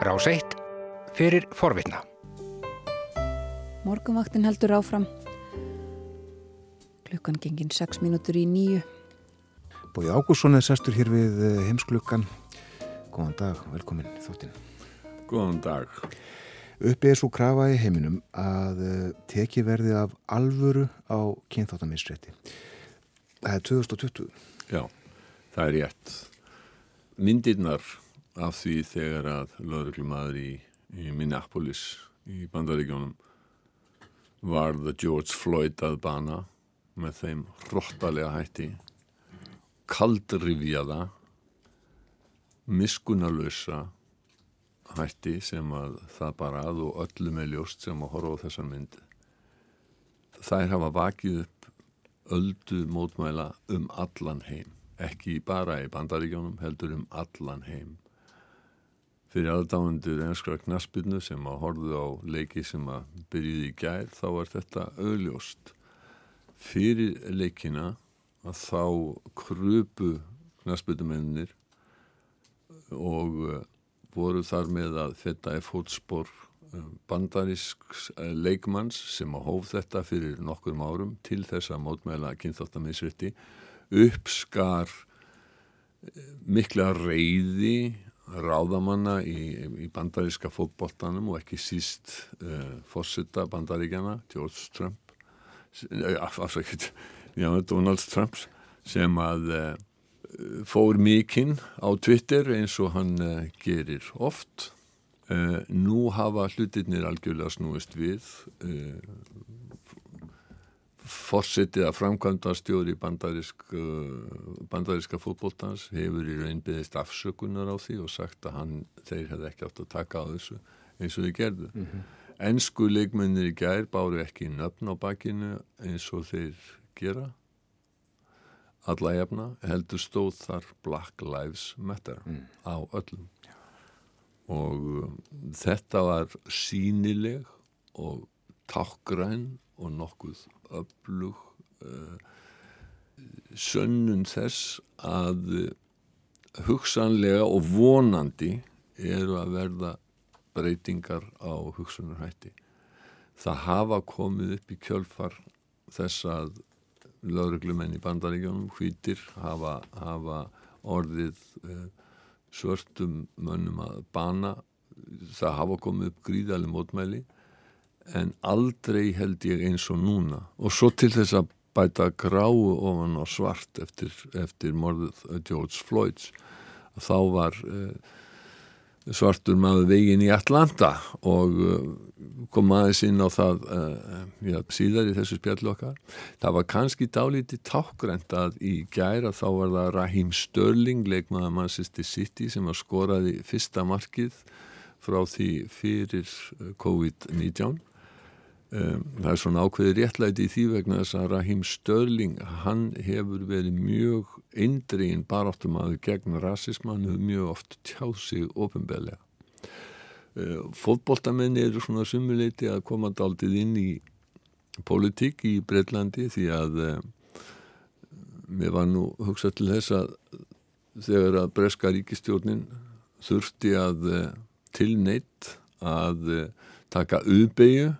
Rás 1 fyrir forvitna. Morgunvaktin heldur áfram. Klukkan gengin 6 mínútur í nýju. Bói Ágússon er sestur hér við eh, heimsklukkan. Góðan dag, velkomin þóttin. Góðan dag. Uppi er svo krafa í heiminum að uh, teki verði af alvöru á kynþáttaminsrétti. Það er 2020. Já, það er rétt. Myndirnar af því þegar að lögreglumadur í, í Minneapolis í bandaríkjónum var það George Floyd að bana með þeim hróttalega hætti kaldrifjaða miskunalösa hætti sem að það bara að og öllum er ljóst sem að horfa á þessar mynd. Þær hafa vakið upp öldu mótmæla um allan heim ekki bara í bandaríkjónum heldur um allan heim fyrir aðdáðandur einskra knaspinu sem að horfðu á leiki sem að byrjuði í gær þá var þetta auðljóst fyrir leikina að þá krupu knaspitumennir og voru þar með að þetta er fótspor bandarísk leikmanns sem að hóf þetta fyrir nokkur árum til þess að mótmæla kynþáttamiðsrétti uppskar mikla reyði ráðamanna í, í bandaríska fótboltanum og ekki síst uh, fórsetta bandaríkjana George Trump afsakit, já, Donald Trump sem að uh, fór mikinn á Twitter eins og hann uh, gerir oft. Nú hafa hlutirnir algjörlega snúist við fórsetið að framkvæmda stjóri bandarísk, bandaríska fótbóltans hefur í raun byggðist afsökunar á því og sagt að hann, þeir hefði ekki átt að taka á þessu eins og þið gerðu. Mm -hmm. Ensku leikmennir í gær báru ekki nöfn á bakinu eins og þeir gera. Alla efna heldur stóð þar Black Lives Matter mm. á öllum. Já. Og þetta var sínileg og tákgræn og nokkuð öflug uh, sönnun þess að hugsanlega og vonandi eru að verða breytingar á hugsunarhætti. Það hafa komið upp í kjölfar þess að lauruglumenn í bandaríkjónum hvítir hafa, hafa orðið uh, svörtum mönnum að bana. Það hafa komið upp gríðaleg mótmæli en aldrei held ég eins og núna. Og svo til þess að bæta gráu ofan á svart eftir, eftir morðuð George Floyds þá var uh, svartur maður veginn í Atlanta og uh, kom aðeins inn á það uh, já, síðar í þessu spjallu okkar. Það var kannski dálítið tákgrænt að í gæra þá var það Raheem Sterling leikmaða Manchester City sem skoraði fyrsta markið frá því fyrir COVID-19 Um, það er svona ákveði réttlæti í því vegna þess að Raheem Störling hann hefur verið mjög eindriðin baráttum að gegn rasism hann hefur mjög oft tjáð sig ofinbeglega uh, fótboltamenni eru svona sumuleiti að koma daldið inn í politík í Breitlandi því að uh, mér var nú hugsað til þess að þegar að breska ríkistjórnin þurfti að uh, tilneitt að taka auðbegju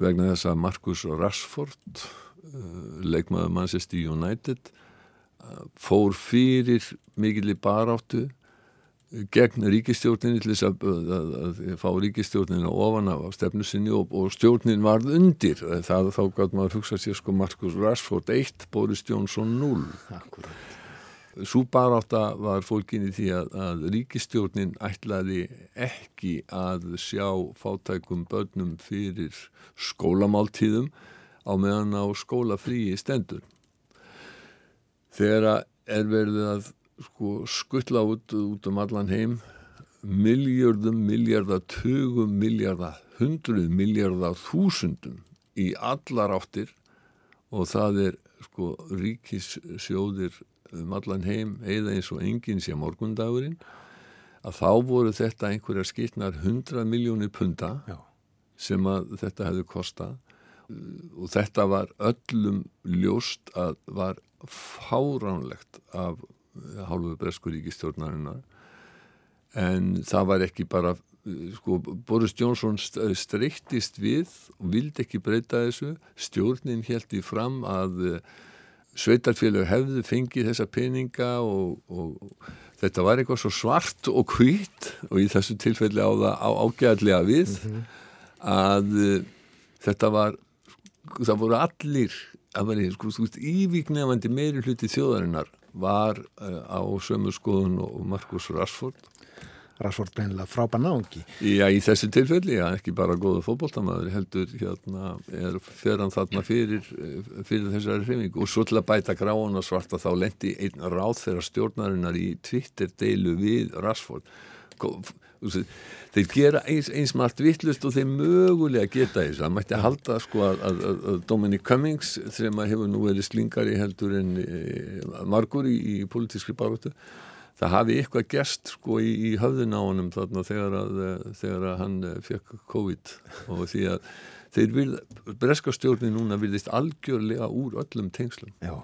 vegna þess að Marcus Rashford uh, leikmaður Manchester United uh, fór fyrir mikil í baráttu gegn ríkistjórninni til þess að, að, að fá ríkistjórninni ofan af stefnu sinni og, og stjórnin varð undir. Það þá gæt maður hugsa sér sko Marcus Rashford 1, Boris Johnson 0 Akkurat Svo baráta var fólkin í því að, að ríkistjórnin ætlaði ekki að sjá fátækum börnum fyrir skólamáltíðum á meðan á skólafríi stendur. Þegar er verið að sko, skuttla út, út um allan heim miljardum, miljardar, tögum miljardar, hundruð miljardar, þúsundum í allar áttir og það er sko ríkissjóðir um allan heim eða eins og enginn sé morgundagurinn að þá voru þetta einhverja skipnar 100 miljónir punta Já. sem að þetta hefði kostað. Og þetta var öllum ljóst að var fáránlegt af hálfu Breskuríkistjórnarinnar en það var ekki bara sko, Boris Johnson streyttist við og vildi ekki breyta þessu. Stjórnin held í fram að sveitarfélög hefðu fengið þessa peninga og, og þetta var eitthvað svo svart og hvít og í þessu tilfelli á það á ágæðlega við mm -hmm. að uh, þetta var það voru allir að vera sko, ívíknefandi meiri hluti þjóðarinnar var uh, á sömu skoðun og Markus Rassford Rashford breynilega frábæð náðungi. Já, í þessu tilfelli, já, ekki bara góða fótbóltamæður, heldur hérna, er feran þarna fyrir, fyrir þessari hreifingu og svo til að bæta gráan og svarta þá lendi einn ráð þeirra stjórnarinnar í Twitter deilu við Rashford. Þeir gera eins, eins margt vittlust og þeir mögulega geta þess að mætti halda sko að, að, að Dominic Cummings sem hefur nú verið slingari heldur en e, margur í, í politískri baróttu það hafi eitthvað gerst sko í, í höfðun á honum þarna þegar að, eh, þegar að hann eh, fekk COVID og því að þeir vil, breska stjórni núna vilist algjörlega úr öllum tengslum. Já,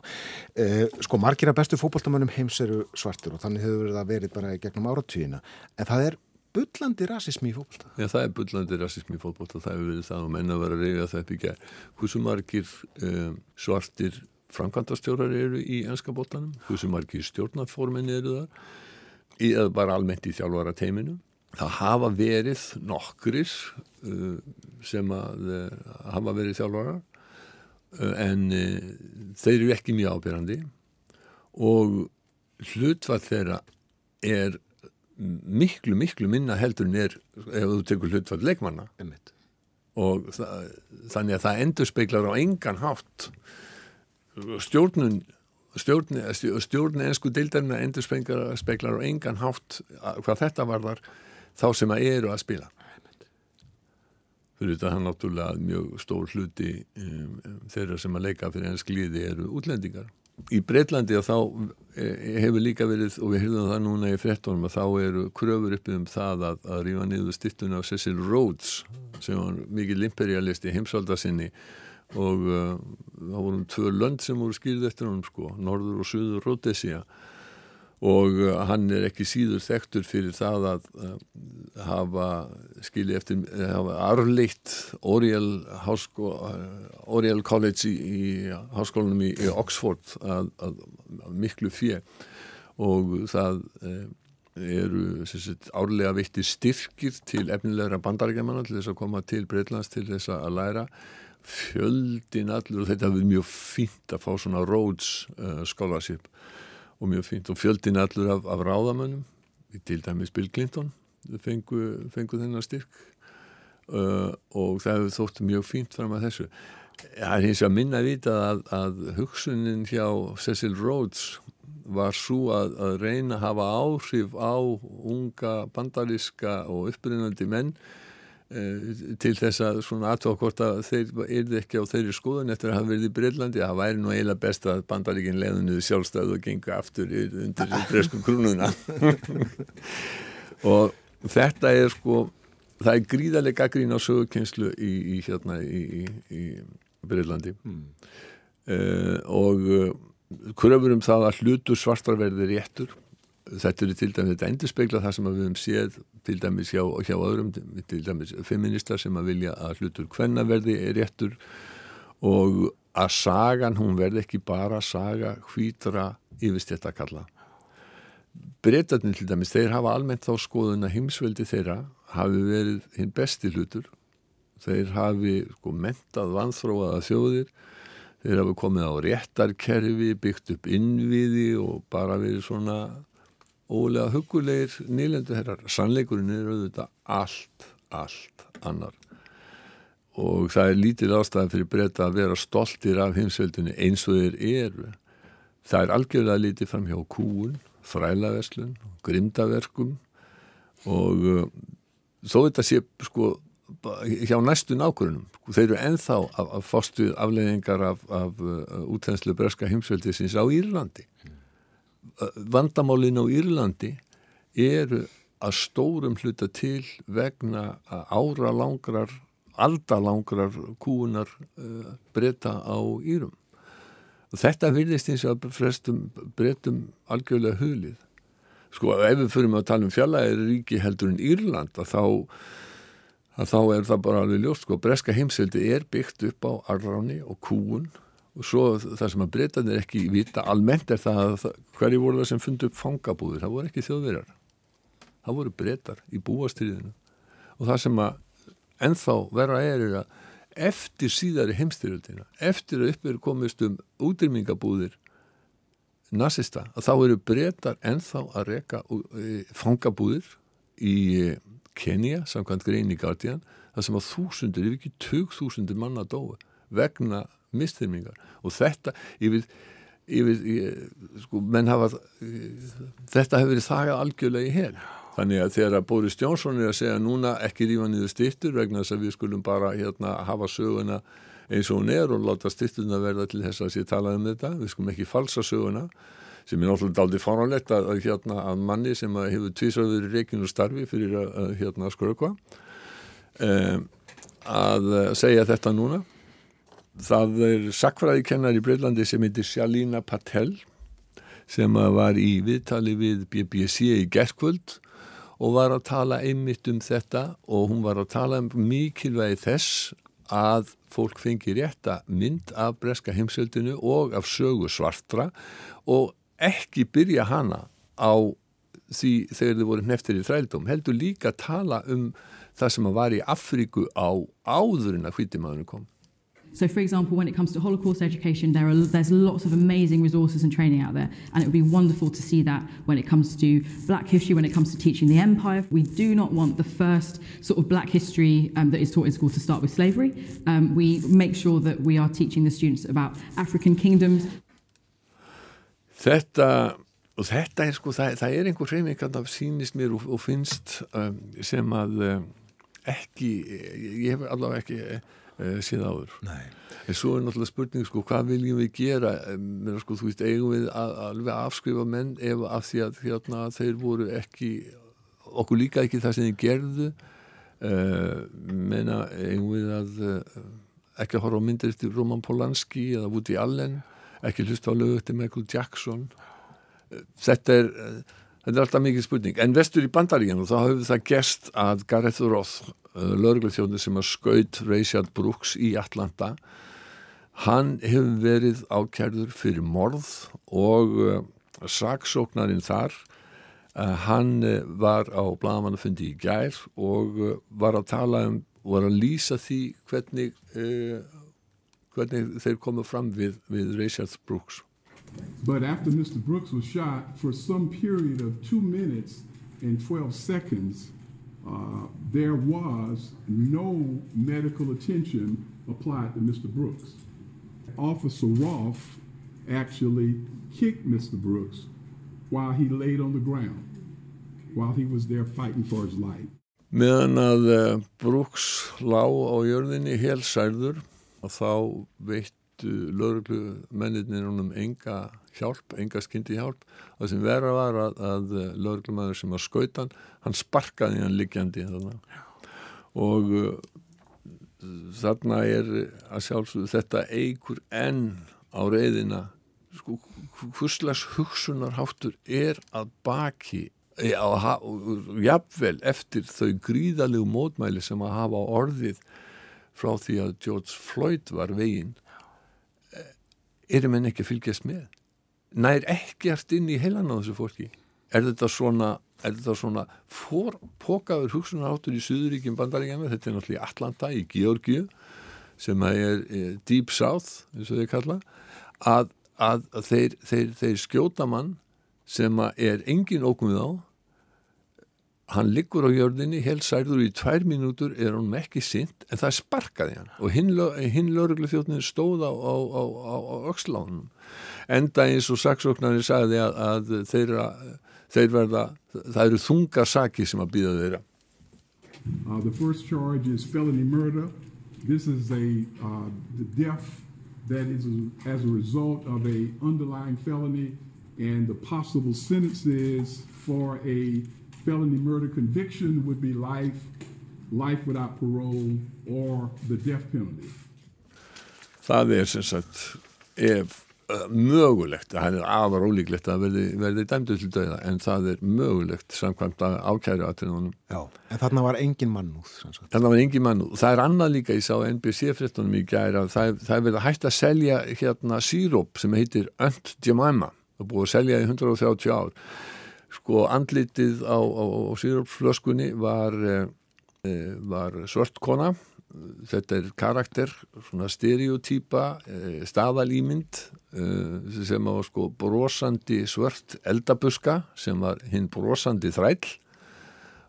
eh, sko margir af bestu fókbaltamönnum heims eru svartur og þannig hefur það verið bara gegnum áratvíðina en það er bullandi rasismi í fókbalta. Já, það er bullandi rasismi í fókbalta, það hefur verið það og menna verið að reyja það upp í gerð. Hversu margir eh, svartir framkvæmdastjórar eru í ennska bóttanum, hversu margir stjórnaformin eru það eða bara almennt í þjálfara teiminu það hafa verið nokkris uh, sem að uh, hafa verið þjálfara uh, en uh, þeir eru ekki mjög ábyrgandi og hlutvað þeirra er miklu miklu minna heldur en er ef þú tekur hlutvað leikmanna. Og það, þannig að það endur speiklar á engan hátt stjórnun stjórn, stjórn ensku deildarinn endur speklar og engan hátt hvað þetta var þar þá sem að eru að spila. Fyrir þetta hann náttúrulega mjög stór hluti um, þeirra sem að leika fyrir ensk liði eru útlendingar. Í Breitlandi þá e, hefur líka verið og við heyrðum það núna í frettónum að þá eru kröfur uppið um það að, að rífa niður stittun af Cecil Rhodes sem var mikið imperialisti heimsvaldasinni og uh, það vorum tvö lönd sem voru skýrið eftir honum sko, Norður og Suður Rhodesia og uh, hann er ekki síður þektur fyrir það að uh, hafa skilið eftir, hafa arleitt Oriel, háskó, Oriel College í, í háskólanum í, í Oxford að, að, að miklu fjö og það eru sagt, árlega vitti styrkir til efnilegra bandarækjamanna til þess að koma til Breitlands til þess að læra fjöldin allur og þetta hefur mjög fínt að fá svona Rhodes uh, scholarship og mjög fínt og fjöldin allur af, af ráðamönnum. Til dæmis Bill Clinton fengu, fengu þennan styrk uh, og það hefur þótt mjög fínt fram að þessu. Það er hins vegar minna að vita að, að hugsunin hjá Cecil Rhodes var svo að, að reyna að hafa áhrif á unga bandaríska og uppbyrjandi menn til þess að svona aðtók hvort að þeir erði ekki á þeirri skoðun eftir að hafa verið í Breitlandi það væri nú eiginlega best að bandaríkinn leðunuði sjálfstæðu og gengur aftur undir bresku krúnuna. Og þetta er sko það er gríðarlega grín á sögurkynnslu í, í hérna í, í, í Breitlandi mm. uh, og uh, kröfur um það að hlutur svartarverði réttur þetta eru til dæmis, þetta endur speikla það sem við hefum séð til dæmis hjá, hjá öðrum, til dæmis feministar sem að vilja að hlutur hvennaverði er réttur og að sagan hún verði ekki bara saga hvítra yfirst þetta að kalla. Breytarnir til dæmis, þeir hafa almennt þá skoðun að heimsveldi þeirra hafi verið hinn besti hlutur, þeir hafi sko mentað vanþróaða þjóðir, þeir hafi komið á réttarkerfi, byggt upp innviði og bara verið svona ólega hugulegir nýlendu herrar sannleikurinn er auðvitað allt, allt annar. Og það er lítið ástæðan fyrir breyta að vera stoltir af heimsveldinu eins og þeir eru. Það er algjörlega lítið fram hjá kúun þrælaverslun, grimdaverkum og uh, þó þetta sé sko hjá næstu nákvörunum þeir eru enþá að, að fástu afleiðingar af, af uh, útenslu breska heimsveldisins á Írlandi vandamálin á Írlandi eru að stórum hluta til vegna ára langrar, aldalangrar kúunar uh, breyta á Írum. Þetta virðist eins og frestum breytum algjörlega hulið. sko ef við fyrir með að tala um fjallægir ríki heldur en Írland að þá, að þá er það bara alveg ljóst sko, breska heimseldi er byggt upp á arráni og kúun og svo það sem að breytanir ekki vita almennt er það að hverju voru það sem fundi upp fangabúðir, það voru ekki þjóðverjar. Það voru breytar í búastriðinu og það sem að ennþá vera er er að eftir síðari heimstyrjöldina eftir að upp eru komist um útrýmingabúðir nazista að þá eru breytar ennþá að reka e, fangabúðir í e, Kenya, samkvæmt grein í Guardian, það sem að þúsundur, ef ekki tök þúsundur manna dói vegna mistyrmingar og þetta, yfir, yfir sko, hafa þetta hefur verið þagað algjörlega í hel. Þannig að þegar Boris Johnson er að segja núna ekki rífa niður styrtur vegna þess að við skulum bara hérna hafa söguna eins og hún er og láta styrtuna verða til þess að sé talað um þetta, við skulum ekki falsa söguna sem er náttúrulega aldrei fáránlegt að, að, hérna, að manni sem að hefur tvísarður reikinu starfi fyrir að, að hérna, skrökva um, að segja þetta núna það er sakfræðikennar í Breitlandi sem heitir Sjalína Patel sem var í viðtali við BBC í gerðkvöld og var að tala einmitt um þetta og hún var að tala um mikilvægi þess að fólk fengi rétta mynd af breska heimsöldinu og af sögu svartra og ekki byrja hana á því þegar þið voru neftir í þrældum heldur líka að tala um það sem var í Afríku á áðurinn að hvítimaðurinn kom So, for example, when it comes to Holocaust education, there are, there's lots of amazing resources and training out there, and it would be wonderful to see that when it comes to black history, when it comes to teaching the empire. We do not want the first sort of black history um, that is taught in school to start with slavery. Um, we make sure that we are teaching the students about African kingdoms. Þetta, og þetta er sko, það, það er einhver hreyfing að það sýnist mér og, og finnst um, sem að um, ekki, ég hef allavega ekki uh, síð áður. Nei. en svo er náttúrulega spurning sko, hvað viljum við gera? Menna, sko, þú veist, eigum við að, alveg að afskrifa menn ef af því að hérna, þeir voru ekki okkur líka ekki það sem þeir gerðu? Uh, menna, eigum við að uh, ekki að horfa á myndir eftir Roman Polanski eða Woody Allen ekki hlusta á lögu eftir Michael Jackson? Þetta er þetta er alltaf mikið spurning, en vestur í bandaríkjanu þá hefur það gerst að Gareth Roth lögreglufjóðin sem að skaut Rayshard Brooks í Atlanta hann hefur verið ákjærður fyrir morð og uh, saksóknarinn þar uh, hann uh, var á blagamannafundi í gær og var að tala um, var að lýsa því hvernig hvernig þeir komu fram við, við Rayshard Brooks But after Mr. Brooks was shot, for some period of two minutes and 12 seconds, uh, there was no medical attention applied to Mr. Brooks. Officer Roth actually kicked Mr. Brooks while he laid on the ground, while he was there fighting for his life. Meðan að uh, Brooks lá á jörðinni helsærður þá veittu lögreglu menninir húnum enga hjálp, enga skyndi hjálp. Það sem vera var að, að lögreglumæður sem var skautan, hann sparkaði hann liggjandi og uh, þarna er að sjálfsögðu þetta eigur enn á reyðina sko, hvurslags hugsunarháttur er að baki jafnvel eftir þau gríðalegu mótmæli sem að hafa orðið frá því að George Floyd var veginn erum henn ekki að fylgjast með? Nær ekkert inn í heilan á þessu fólki? Er þetta svona, er þetta svona pókaður hugsunarháttur í Suðuríkjum bandaríkjana, þetta er náttúrulega Atlanta í Georgiu sem er, er Deep South, eins og þau kalla að, að, að þeir, þeir, þeir skjóta mann sem er engin ókumið á hann liggur á jörðinni helsærður í tvær mínútur er hann ekki sint en það sparkaði hann. Og hinn, þjóttnin stóð á, á, á, á ökslánum enda eins og saksóknarnir sagði að, að þeirra, þeir verða það eru þunga saki sem að býða þeirra. Uh, The first charge is felony murder. This is a uh, death that is as a result of a underlying felony and the possible sentences for a felony murder conviction would be life, life without parole or the death penalty. Það er sem sagt ef uh, mögulegt, það er afar ólíklegt að verði, verði dæmdu til döða en það er mögulegt samkvæmt að ákæru aðtriðunum. Já, en þarna var engin mannúð. Þarna var engin mannúð. Það er annað líka, ég sá NBC-frettunum í gæra, það, það er verið að hægt að selja hérna síróp sem heitir Önt Jemima, það er búið að selja í 130 ár. Sko andlitið á, á, á sírópsflöskunni var, e, var svartkona þetta er karakter, svona stereotýpa eh, staðalýmynd eh, sem var sko brosandi svört eldabuska sem var hinn brosandi þræll.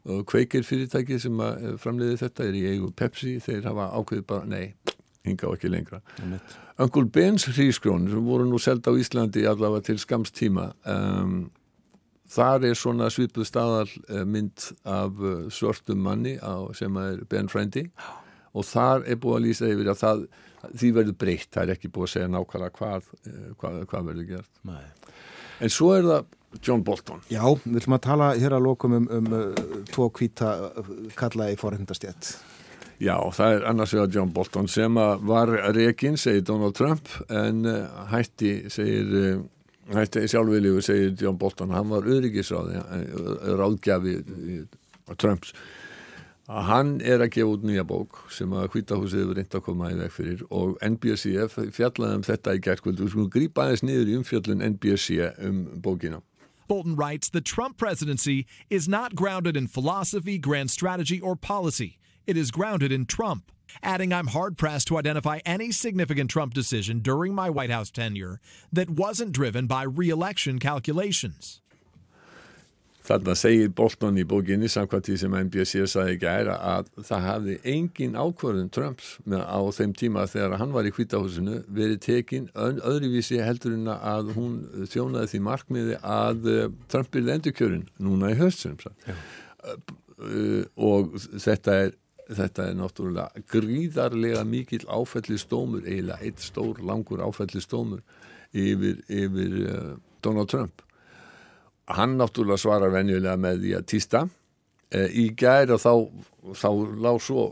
Og kveikir fyrirtæki sem framleiði þetta er í eigu Pepsi, þeir hafa ákveðið bara, nei, hinga á ekki lengra. Uncle Ben's hrískrón sem voru nú seld á Íslandi allavega til skamstíma um, þar er svona svipuð staðal mynd af svörtum manni á, sem er Ben Friendly og þar er búið að lýsa yfir að það, því verður breytt, það er ekki búið að segja nákvæmlega hvað, eh, hvað, hvað verður gert. Nei. En svo er það John Bolton. Já, við ætlum að tala hér að lokum um, um uh, tvo kvíta kalla í forhendastjætt. Já, það er annars vegar John Bolton sem var rekin, segir Donald Trump, en uh, hætti, segir, uh, hætti sjálfviljúi, segir John Bolton, hann var öryggisráði, ráðgjafi Trumps að hann er að gefa út nýja bók sem að hvítahúsið hefur reynd að koma í veg fyrir og NBSC fjallaði um þetta í gerðkvöldu og skulum grípa aðeins niður í umfjallun NBSC um bókina. Bolton writes the Trump presidency is not grounded in philosophy, grand strategy, or policy. It is grounded in Trump. Adding, I'm hard pressed to identify any significant Trump decision during my White House tenure that wasn't driven by re election calculations. Þarna segir Bolton í bókinni samkvæmt því sem NBC sagði gæra að það hafði engin ákvörðun Trumps með á þeim tíma þegar hann var í hvítahúsinu verið tekin öðruvísi heldur en að hún þjónaði því markmiði að eh, Trump byrði endurkjörin núna í höstunum uh, og þetta er þetta er náttúrulega gríðarlega mikill áfællistómur eiginlega eitt stór langur áfællistómur yfir, yfir uh, Donald Trump. Hann náttúrulega svarar venjulega með því að týsta e, í gæri og þá þá, svo,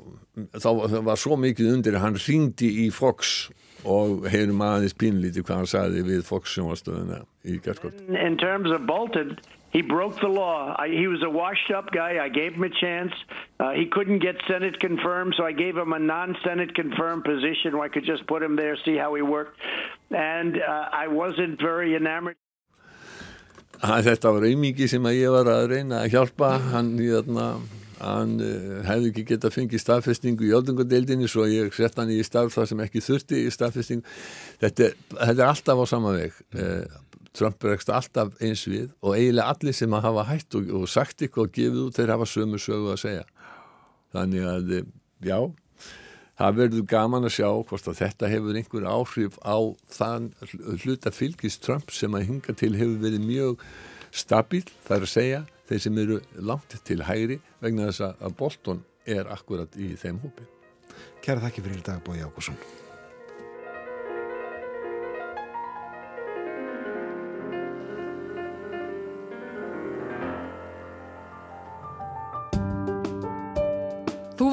þá var svo mikið undir hann ringdi í Fox og heyrum aðeins pínlítið hvað hann sagði við Fox sjónastöðuna í gæskvöld In terms of Bolton He broke the law. I, he was a washed up guy. I gave him a chance. Uh, he couldn't get Senate confirmed, so I gave him a non Senate confirmed position where I could just put him there, see how he worked. And uh, I wasn't very enamored. Þetta var auðmiki sem að ég var að reyna að hjálpa hann í þarna hann uh, hefði ekki gett að fengi staðfestingu í öldungadeildinni svo ég sett hann í starf þar sem ekki þurfti í staðfestingu þetta, þetta er alltaf á sama veg uh, Trump bregst alltaf eins við og eiginlega allir sem að hafa hætt og, og sagt eitthvað og gefið út þeir hafa sömu sögu að segja þannig að eh, já það verður gaman að sjá hvort að þetta hefur einhver áhrif á þann hluta fylgis Trump sem að hinga til hefur verið mjög stabíl, það er að segja þeir sem eru langt til hægri vegna þess að Bolton er akkurat í þeim hópi. Kæra þakki fyrir dag Bói Ákusson.